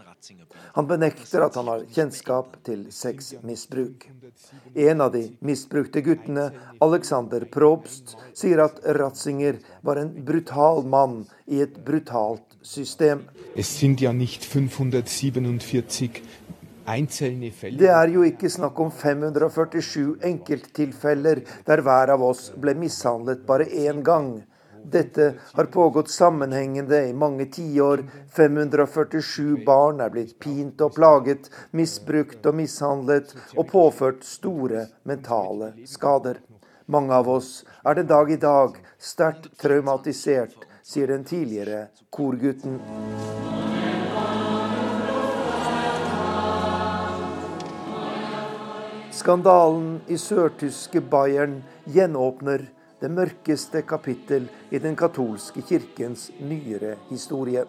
Han benekter at han har kjennskap til sexmisbruk. En av de misbrukte guttene, Alexander Probst, sier at Ratzinger var en brutal mann i et brutalt system. Det er jo ikke snakk om 547 enkelttilfeller der hver av oss ble mishandlet bare én gang. Dette har pågått sammenhengende i mange tiår. 547 barn er blitt pint og plaget, misbrukt og mishandlet og påført store mentale skader. Mange av oss er den dag i dag sterkt traumatisert, sier den tidligere korgutten. Skandalen i sørtyske Bayern gjenåpner det mørkeste kapittel i den katolske kirkens nyere historie.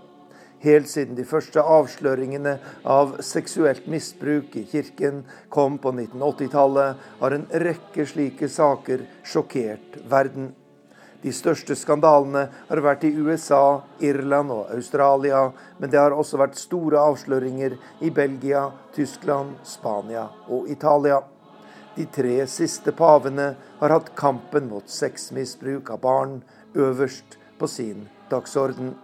Helt siden de første avsløringene av seksuelt misbruk i kirken kom på 1980-tallet, har en rekke slike saker sjokkert verden. De største skandalene har vært i USA, Irland og Australia, men det har også vært store avsløringer i Belgia, Tyskland, Spania og Italia. De tre siste pavene har hatt kampen mot sexmisbruk av barn øverst på sin dagsorden.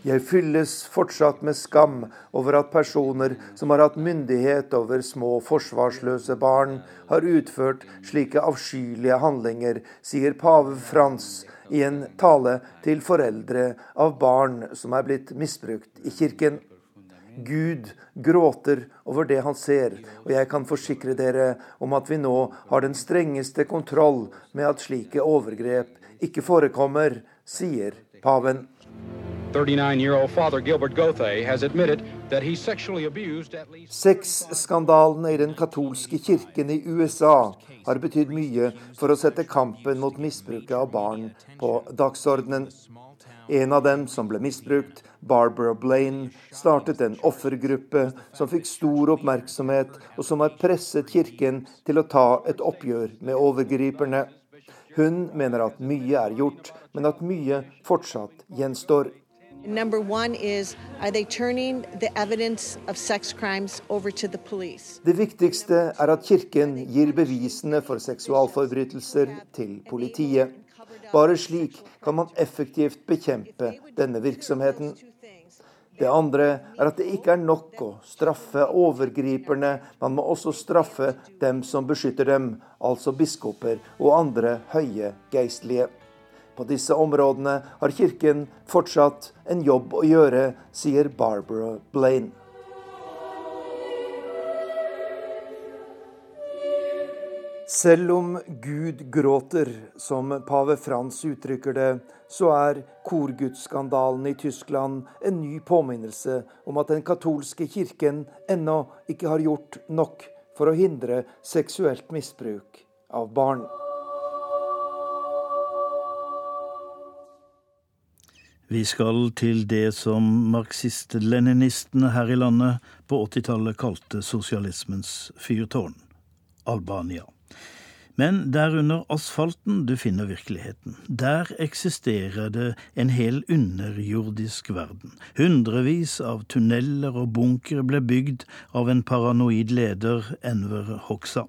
Jeg fylles fortsatt med skam over at personer som har hatt myndighet over små forsvarsløse barn, har utført slike avskyelige handlinger, sier pave Frans i en tale til foreldre av barn som er blitt misbrukt i kirken. Gud gråter over det han ser, og jeg kan forsikre dere om at vi nå har den strengeste kontroll med at slike overgrep ikke forekommer, sier paven. Sexskandalene i den katolske kirken i USA har betydd mye for å sette kampen mot misbruket av barn på dagsordenen. En av dem som ble misbrukt, Barbara Blaine, startet en offergruppe som fikk stor oppmerksomhet, og som har presset kirken til å ta et oppgjør med overgriperne. Hun mener at mye er gjort, men at mye fortsatt gjenstår. Is? Det viktigste er at kirken gir bevisene for seksualforbrytelser til politiet. Bare slik kan man effektivt bekjempe denne virksomheten. Det andre er at det ikke er nok å straffe overgriperne, man må også straffe dem som beskytter dem, altså biskoper og andre høye geistlige. På disse områdene har Kirken fortsatt en jobb å gjøre, sier Barbara Blaine. Selv om Gud gråter, som pave Frans uttrykker det, så er korgudsskandalen i Tyskland en ny påminnelse om at den katolske kirken ennå ikke har gjort nok for å hindre seksuelt misbruk av barn. Vi skal til det som marxist-leninistene her i landet på 80-tallet kalte sosialismens fyrtårn Albania. Men det er under asfalten du finner virkeligheten. Der eksisterer det en hel underjordisk verden. Hundrevis av tunneler og bunkere ble bygd av en paranoid leder, Enver Hoxha.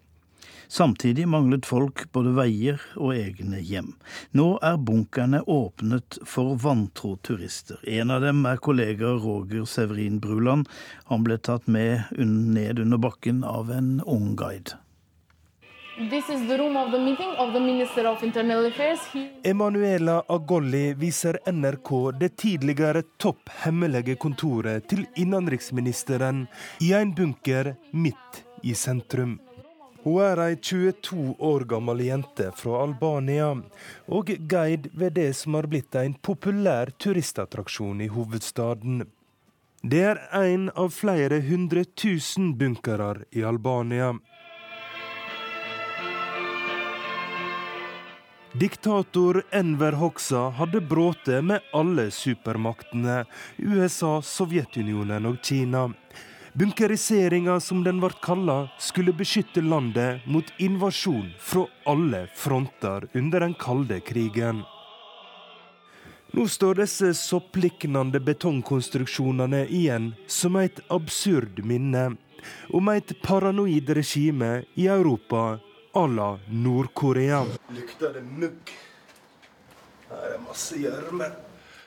Samtidig manglet folk både veier og egne hjem. Nå er bunkerne åpnet for vantro turister. En av dem er kollega Roger Severin Bruland. Han ble tatt med ned under bakken av en ung guide. Emanuela Agolli viser NRK det tidligere topp hemmelige kontoret til innenriksministeren i en bunker midt i sentrum. Hun er ei 22 år gammel jente fra Albania, og guide ved det som har blitt en populær turistattraksjon i hovedstaden. Det er en av flere hundre tusen bunkere i Albania. Diktator Enver Hoxha hadde brutt med alle supermaktene, USA, Sovjetunionen og Kina. Bunkeriseringa, som den ble kalla, skulle beskytte landet mot invasjon fra alle fronter under den kalde krigen. Nå står disse soppliknende betongkonstruksjonene igjen som et absurd minne om et paranoid regime i Europa à la Nord-Korea. Lukter det mugg? Her er masse gjørme.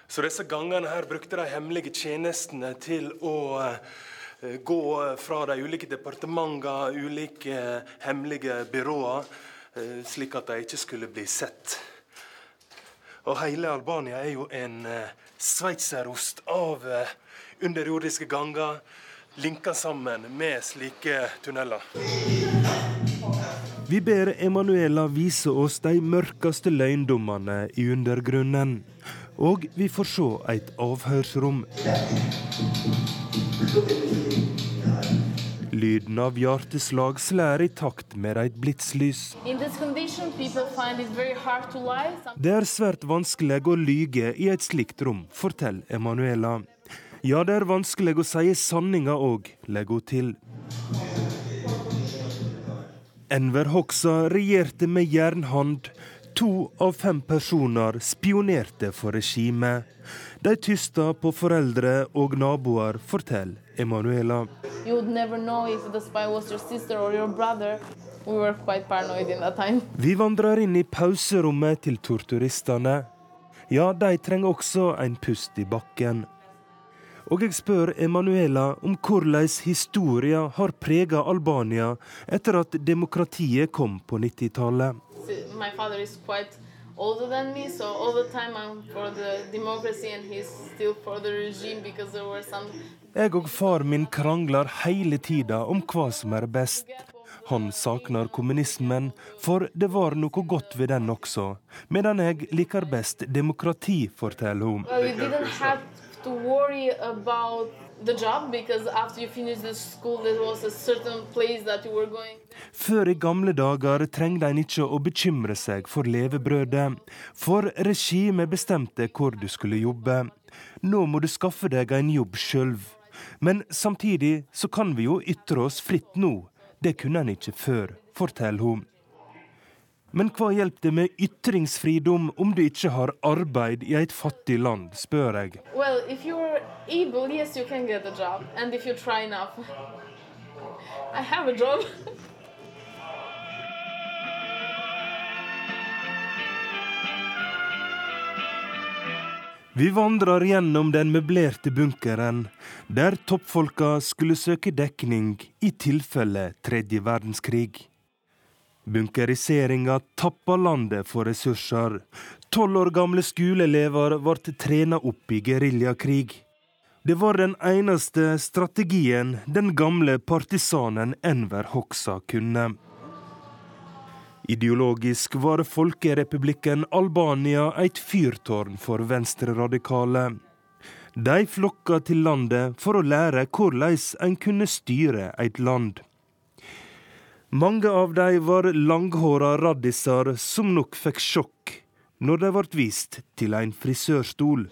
Så disse gangene her brukte de hemmelige tjenestene til å eh, gå fra de ulike departementene, ulike eh, hemmelige byråer, eh, slik at de ikke skulle bli sett. Og hele Albania er jo en sveitserost av underjordiske ganger linka sammen med slike tunneler. Vi ber Emanuela vise oss de mørkeste løgndommene i undergrunnen. Og vi får se et avhørsrom. Lyden av hjerteslag slår i takt med et blitslys. Det er svært vanskelig å lyge i et slikt rom, forteller Emanuela. Ja, det er vanskelig å si sanninga òg, legger hun til. Enver Hoxha regjerte med jernhand. To av fem personer spionerte for regimet. De tysta på foreldre og naboer, forteller Emanuela. Vi vandrer inn i pauserommet til torturistene. Ja, de trenger også en pust i bakken. Og jeg spør Emanuela om hvordan historia har prega Albania etter at demokratiet kom på 90-tallet. older than me, so all the time I'm for the democracy and he's still for the regime because there were some Jeg og far min krangler hele tida om hva som er best. Han savner kommunismen, for det var noe godt ved den også. Medan jeg liker best demokrati, forteller hun. Well, to worry about. Før i gamle dager trengte en ikke å bekymre seg for levebrødet, for regimet bestemte hvor du skulle jobbe. Nå må du skaffe deg en jobb sjøl. Men samtidig så kan vi jo ytre oss fritt nå. Det kunne en ikke før, forteller hun. Men hva hjelper det med ytringsfridom om du ikke har arbeid i et fattig land, spør jeg. Well, able, yes, you can get a job. And if you try enough. I have a. Vi vandrer gjennom den møblerte bunkeren, der toppfolka skulle søke dekning i tilfelle tredje verdenskrig. Bunkeriseringa tappa landet for ressurser. Tolv år gamle skoleelever ble trena opp i geriljakrig. Det var den eneste strategien den gamle partisanen Enver Hoxa kunne. Ideologisk var folkerepublikken Albania et fyrtårn for venstreradikale. De flokka til landet for å lære hvordan en kunne styre et land. Mange av dem var langhåra raddiser som nok fikk sjokk når de ble vist til en frisørstol.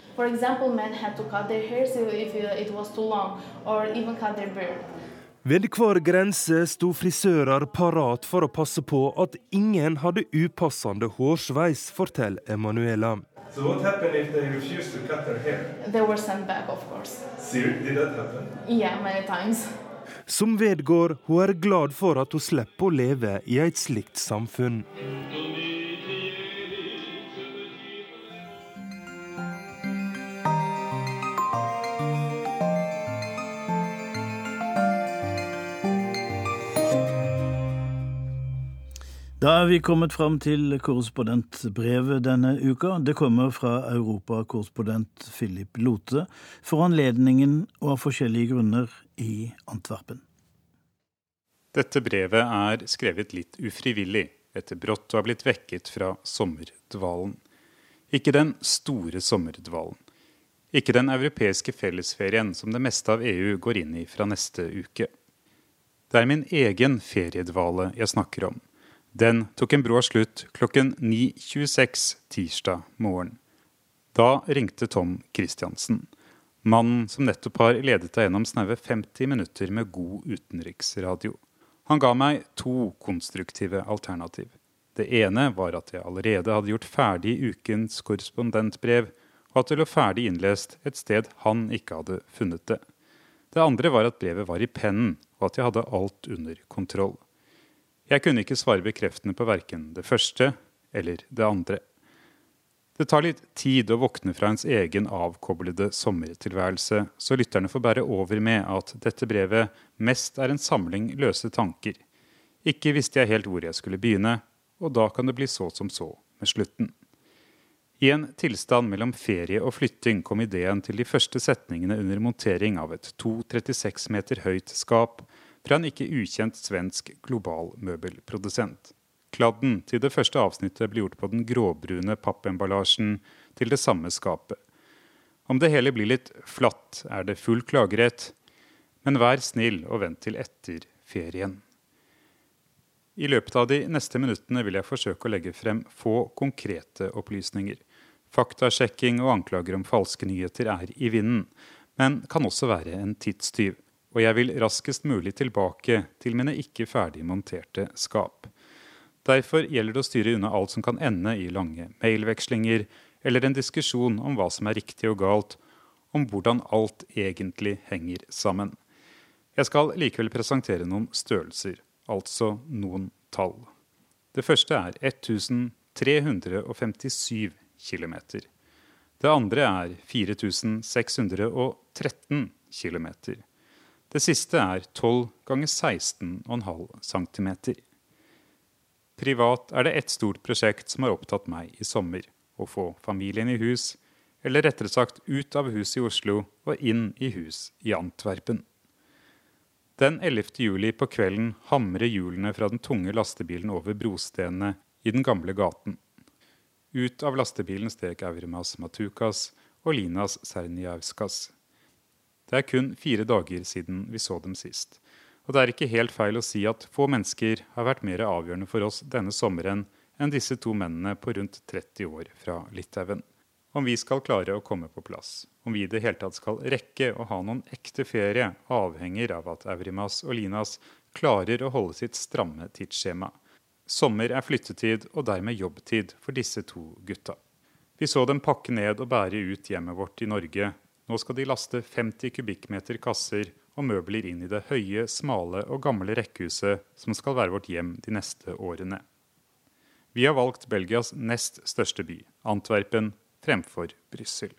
Ved hver grense sto frisører parat for å passe på at ingen hadde upassende hårsveis, forteller Emanuela. So what happened if they refused to cut their hair? They were sent back, of course. Did that happen? Yeah, many times. Som vedgår hun er glad for at hun slipper å leve i et slikt samfunn. Da er vi kommet fram til korrespondentbrevet denne uka. Det kommer fra europakorrespondent Philip Lote for anledningen og av forskjellige grunner i Antwerpen. Dette brevet er skrevet litt ufrivillig etter brått å ha blitt vekket fra sommerdvalen. Ikke den store sommerdvalen. Ikke den europeiske fellesferien som det meste av EU går inn i fra neste uke. Det er min egen feriedvale jeg snakker om den tok en brå slutt klokken 9.26 tirsdag morgen. Da ringte Tom Christiansen, mannen som nettopp har ledet deg gjennom snaue 50 minutter med god utenriksradio. Han ga meg to konstruktive alternativ. Det ene var at jeg allerede hadde gjort ferdig ukens korrespondentbrev, og at det lå ferdig innlest et sted han ikke hadde funnet det. Det andre var at brevet var i pennen, og at jeg hadde alt under kontroll. Jeg kunne ikke svare bekreftende på verken det første eller det andre. Det tar litt tid å våkne fra ens egen avkoblede sommertilværelse, så lytterne får bære over med at dette brevet mest er en samling løse tanker. Ikke visste jeg helt hvor jeg skulle begynne, og da kan det bli så som så med slutten. I en tilstand mellom ferie og flytting kom ideen til de første setningene under montering av et 2,36 meter høyt skap fra en ikke ukjent svensk global møbelprodusent. Kladden til det første avsnittet ble gjort på den gråbrune pappemballasjen til det samme skapet. Om det hele blir litt flatt, er det full klagerett, men vær snill og vent til etter ferien. I løpet av de neste minuttene vil jeg forsøke å legge frem få konkrete opplysninger. Faktasjekking og anklager om falske nyheter er i vinden, men kan også være en tidstyv og jeg vil raskest mulig tilbake til mine ikke ferdig monterte skap. Derfor gjelder det å styre unna alt som kan ende i lange mailvekslinger eller en diskusjon om hva som er riktig og galt, om hvordan alt egentlig henger sammen. Jeg skal likevel presentere noen størrelser, altså noen tall. Det første er 1357 km. Det andre er 4613 km. Det siste er 12 ganger 16,5 cm. Privat er det ett stort prosjekt som har opptatt meg i sommer. Å få familien i hus, eller rettere sagt ut av huset i Oslo og inn i hus i Antwerpen. Den 11. juli på kvelden hamrer hjulene fra den tunge lastebilen over brostenene i den gamle gaten. Ut av lastebilen steg Aurimas Matukas og Linas Serniauskas. Det er kun fire dager siden vi så dem sist. Og det er ikke helt feil å si at få mennesker har vært mer avgjørende for oss denne sommeren enn disse to mennene på rundt 30 år fra Litauen. Om vi skal klare å komme på plass, om vi i det hele tatt skal rekke å ha noen ekte ferie, avhenger av at Aurimas og Linas klarer å holde sitt stramme tidsskjema. Sommer er flyttetid og dermed jobbtid for disse to gutta. Vi så dem pakke ned og bære ut hjemmet vårt i Norge nå skal de laste 50 kubikkmeter kasser og møbler inn i det høye, smale og gamle rekkehuset som skal være vårt hjem de neste årene. Vi har valgt Belgias nest største by, Antwerpen, fremfor Brussel.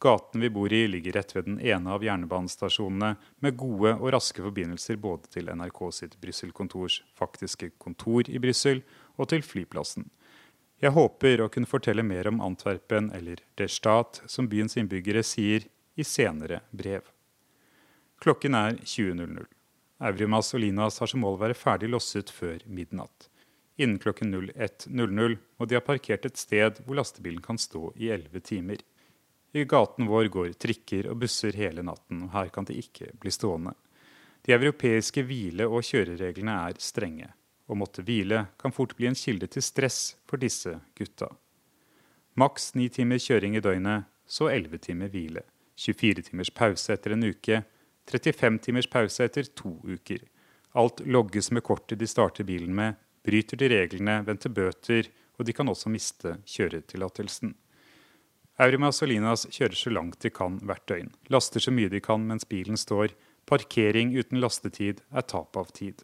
Gaten vi bor i, ligger rett ved den ene av jernbanestasjonene, med gode og raske forbindelser både til NRK sitt Brussel-kontors faktiske kontor i Brussel og til flyplassen. Jeg håper å kunne fortelle mer om Antwerpen, eller Der Stat, som byens innbyggere sier, i senere brev. Klokken er 20.00. Eurimas og Linas har som mål å være ferdig losset før midnatt. Innen klokken 01.00 må de ha parkert et sted hvor lastebilen kan stå i 11 timer. I gaten vår går trikker og busser hele natten, og her kan de ikke bli stående. De europeiske hvile- og kjørereglene er strenge og måtte hvile kan fort bli en kilde til stress for disse gutta. Maks ni timer kjøring i døgnet, så elleve timer hvile. 24 timers pause etter en uke, 35 timers pause etter to uker. Alt logges med kortet de starter bilen med, bryter de reglene, venter bøter, og de kan også miste kjøretillatelsen. Aurima og Solinas kjører så langt de kan hvert døgn, laster så mye de kan mens bilen står, Parkering uten lastetid er tap av tid.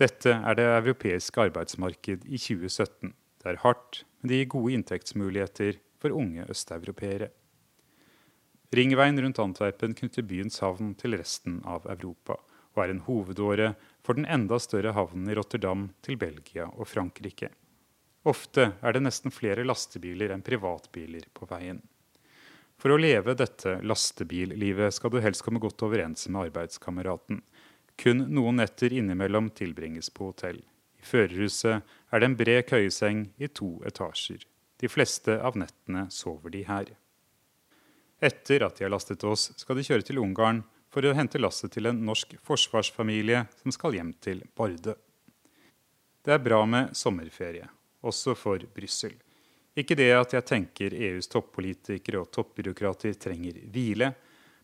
Dette er det europeiske arbeidsmarked i 2017. Det er hardt, men det gir gode inntektsmuligheter for unge østeuropeere. Ringveien rundt Antwerpen knytter byens havn til resten av Europa, og er en hovedåre for den enda større havnen i Rotterdam til Belgia og Frankrike. Ofte er det nesten flere lastebiler enn privatbiler på veien. For å leve dette lastebillivet skal du helst komme godt overens med arbeidskameraten. Kun noen netter innimellom tilbringes på hotell. I førerhuset er det en bred køyeseng i to etasjer. De fleste av nettene sover de her. Etter at de har lastet oss, skal de kjøre til Ungarn for å hente lasset til en norsk forsvarsfamilie som skal hjem til Barde. Det er bra med sommerferie, også for Brussel. Ikke det at jeg tenker EUs toppolitikere og toppbyråkrater trenger hvile,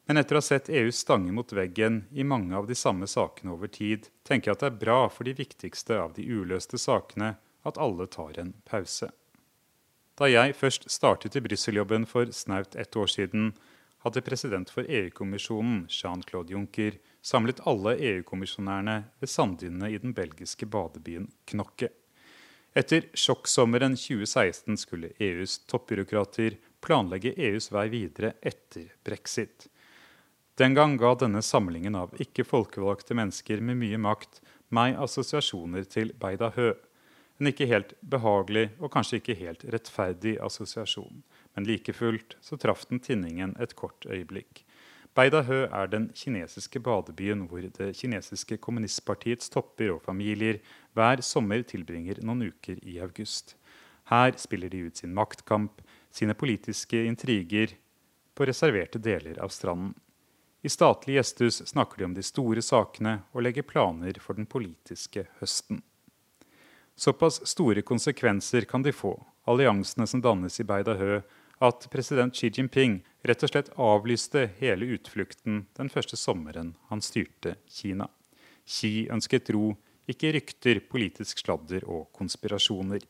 men etter å ha sett EU stange mot veggen i mange av de samme sakene over tid, tenker jeg at det er bra for de viktigste av de uløste sakene at alle tar en pause. Da jeg først startet i Brussel-jobben for snaut ett år siden, hadde president for EU-kommisjonen, Jean-Claude Juncker, samlet alle EU-kommisjonærene ved sanddynene i den belgiske badebyen Knokke. Etter sjokksommeren 2016 skulle EUs toppbyråkrater planlegge EUs vei videre etter brexit. Den gang ga denne samlingen av ikke-folkevalgte mennesker med mye makt meg assosiasjoner til Beida Hø, en ikke helt behagelig og kanskje ikke helt rettferdig assosiasjon. Men like fullt så traff den tinningen et kort øyeblikk. Beidahø er den kinesiske badebyen hvor det kinesiske kommunistpartiets topper og familier hver sommer tilbringer noen uker i august. Her spiller de ut sin maktkamp, sine politiske intriger, på reserverte deler av stranden. I statlig gjesthus snakker de om de store sakene og legger planer for den politiske høsten. Såpass store konsekvenser kan de få, alliansene som dannes i Beidahø, at president Xi Jinping rett og slett avlyste hele utflukten den første sommeren han styrte Kina. Xi ønsket ro, ikke rykter, politisk sladder og konspirasjoner.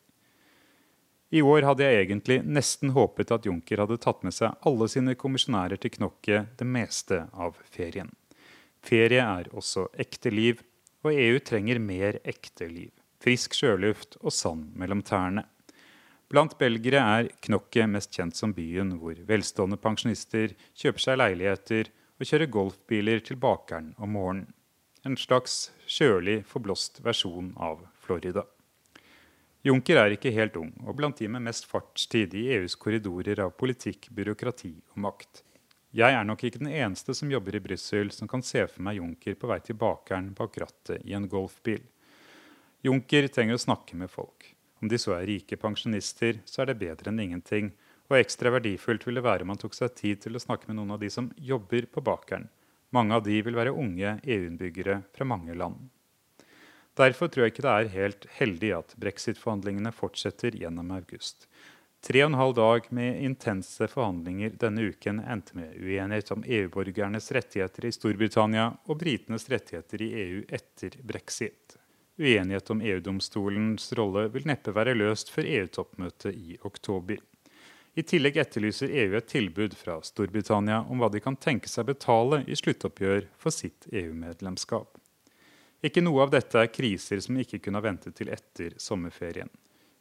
I år hadde jeg egentlig nesten håpet at Juncker hadde tatt med seg alle sine kommisjonærer til Knokke det meste av ferien. Ferie er også ekte liv, og EU trenger mer ekte liv frisk sjøluft og sand mellom tærne. Blant belgere er Knokke mest kjent som byen hvor velstående pensjonister kjøper seg leiligheter og kjører golfbiler til bakeren om morgenen. En slags kjølig, forblåst versjon av Florida. Juncker er ikke helt ung, og blant de med mest fartstid i EUs korridorer av politikk, byråkrati og makt. Jeg er nok ikke den eneste som jobber i Brussel som kan se for meg Juncker på vei til bakeren bak rattet i en golfbil. Junker trenger å snakke med folk. Om de så er rike pensjonister, så er det bedre enn ingenting. Og ekstra verdifullt vil det være om han tok seg tid til å snakke med noen av de som jobber på bakeren. Mange av de vil være unge EU-innbyggere fra mange land. Derfor tror jeg ikke det er helt heldig at brexit-forhandlingene fortsetter gjennom august. Tre og en halv dag med intense forhandlinger denne uken endte med uenighet om EU-borgernes rettigheter i Storbritannia og britenes rettigheter i EU etter brexit. Uenighet om EU-domstolens rolle vil neppe være løst før EU-toppmøtet i oktober. I tillegg etterlyser EU et tilbud fra Storbritannia om hva de kan tenke seg betale i sluttoppgjør for sitt EU-medlemskap. Ikke noe av dette er kriser som ikke kunne ha ventet til etter sommerferien.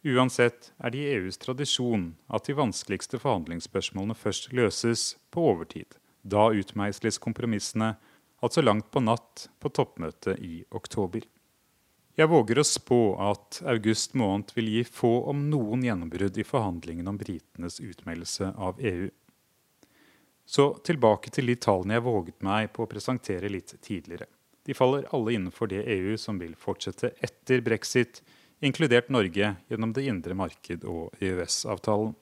Uansett er det i EUs tradisjon at de vanskeligste forhandlingsspørsmålene først løses på overtid. Da utmeisles kompromissene, altså langt på natt på toppmøtet i oktober. Jeg våger å spå at august måned vil gi få, om noen, gjennombrudd i forhandlingene om britenes utmeldelse av EU. Så tilbake til de tallene jeg våget meg på å presentere litt tidligere. De faller alle innenfor det EU som vil fortsette etter brexit, inkludert Norge gjennom det indre marked og EØS-avtalen.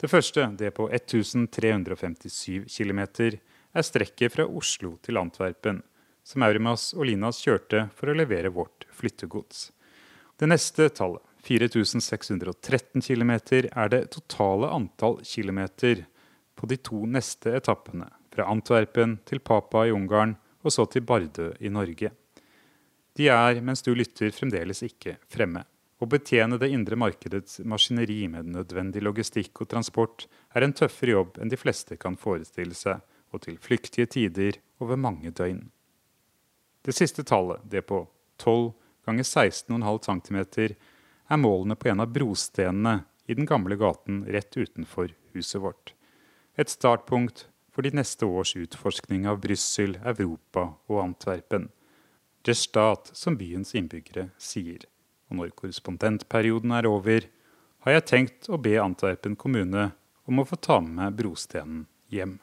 Det første, det på 1357 km, er strekket fra Oslo til Antwerpen, som Aurimas og Linas kjørte for å levere vårt flyttegods. Det neste tallet, 4613 km, er det totale antall kilometer på de to neste etappene, fra Antwerpen til Papa i Ungarn og så til Bardø i Norge. De er, mens du lytter, fremdeles ikke fremme. Å betjene det indre markedets maskineri med nødvendig logistikk og transport er en tøffere jobb enn de fleste kan forestille seg, og til flyktige tider over mange døgn. Det siste tallet, det på 12 ganger 16,5 cm, er målene på en av brostenene i den gamle gaten rett utenfor huset vårt. Et startpunkt for de neste års utforskning av Brussel, Europa og Antwerpen. Der Stat, som byens innbyggere sier. Og når korrespondentperioden er over, har jeg tenkt å be Antwerpen kommune om å få ta med brostenen hjem.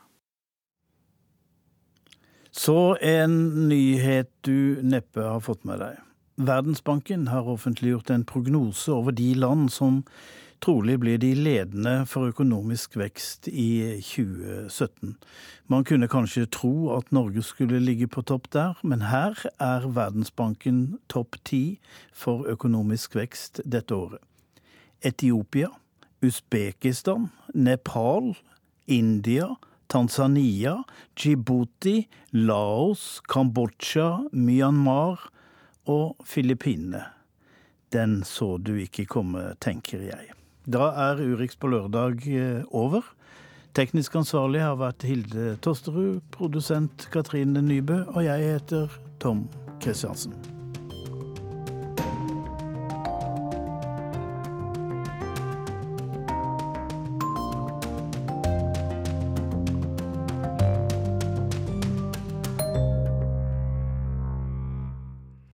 Så en nyhet du neppe har fått med deg. Verdensbanken har offentliggjort en prognose over de land som trolig blir de ledende for økonomisk vekst i 2017. Man kunne kanskje tro at Norge skulle ligge på topp der, men her er Verdensbanken topp ti for økonomisk vekst dette året. Etiopia, Usbekistan, Nepal, India, Tanzania, Djibouti, Laos, Kambodsja, Myanmar og Filippinene. Den så du ikke komme, tenker jeg. Da er Urix på lørdag eh, over. Teknisk ansvarlig har vært Hilde Tosterud, produsent Katrine Nybø, og jeg heter Tom Kristiansen.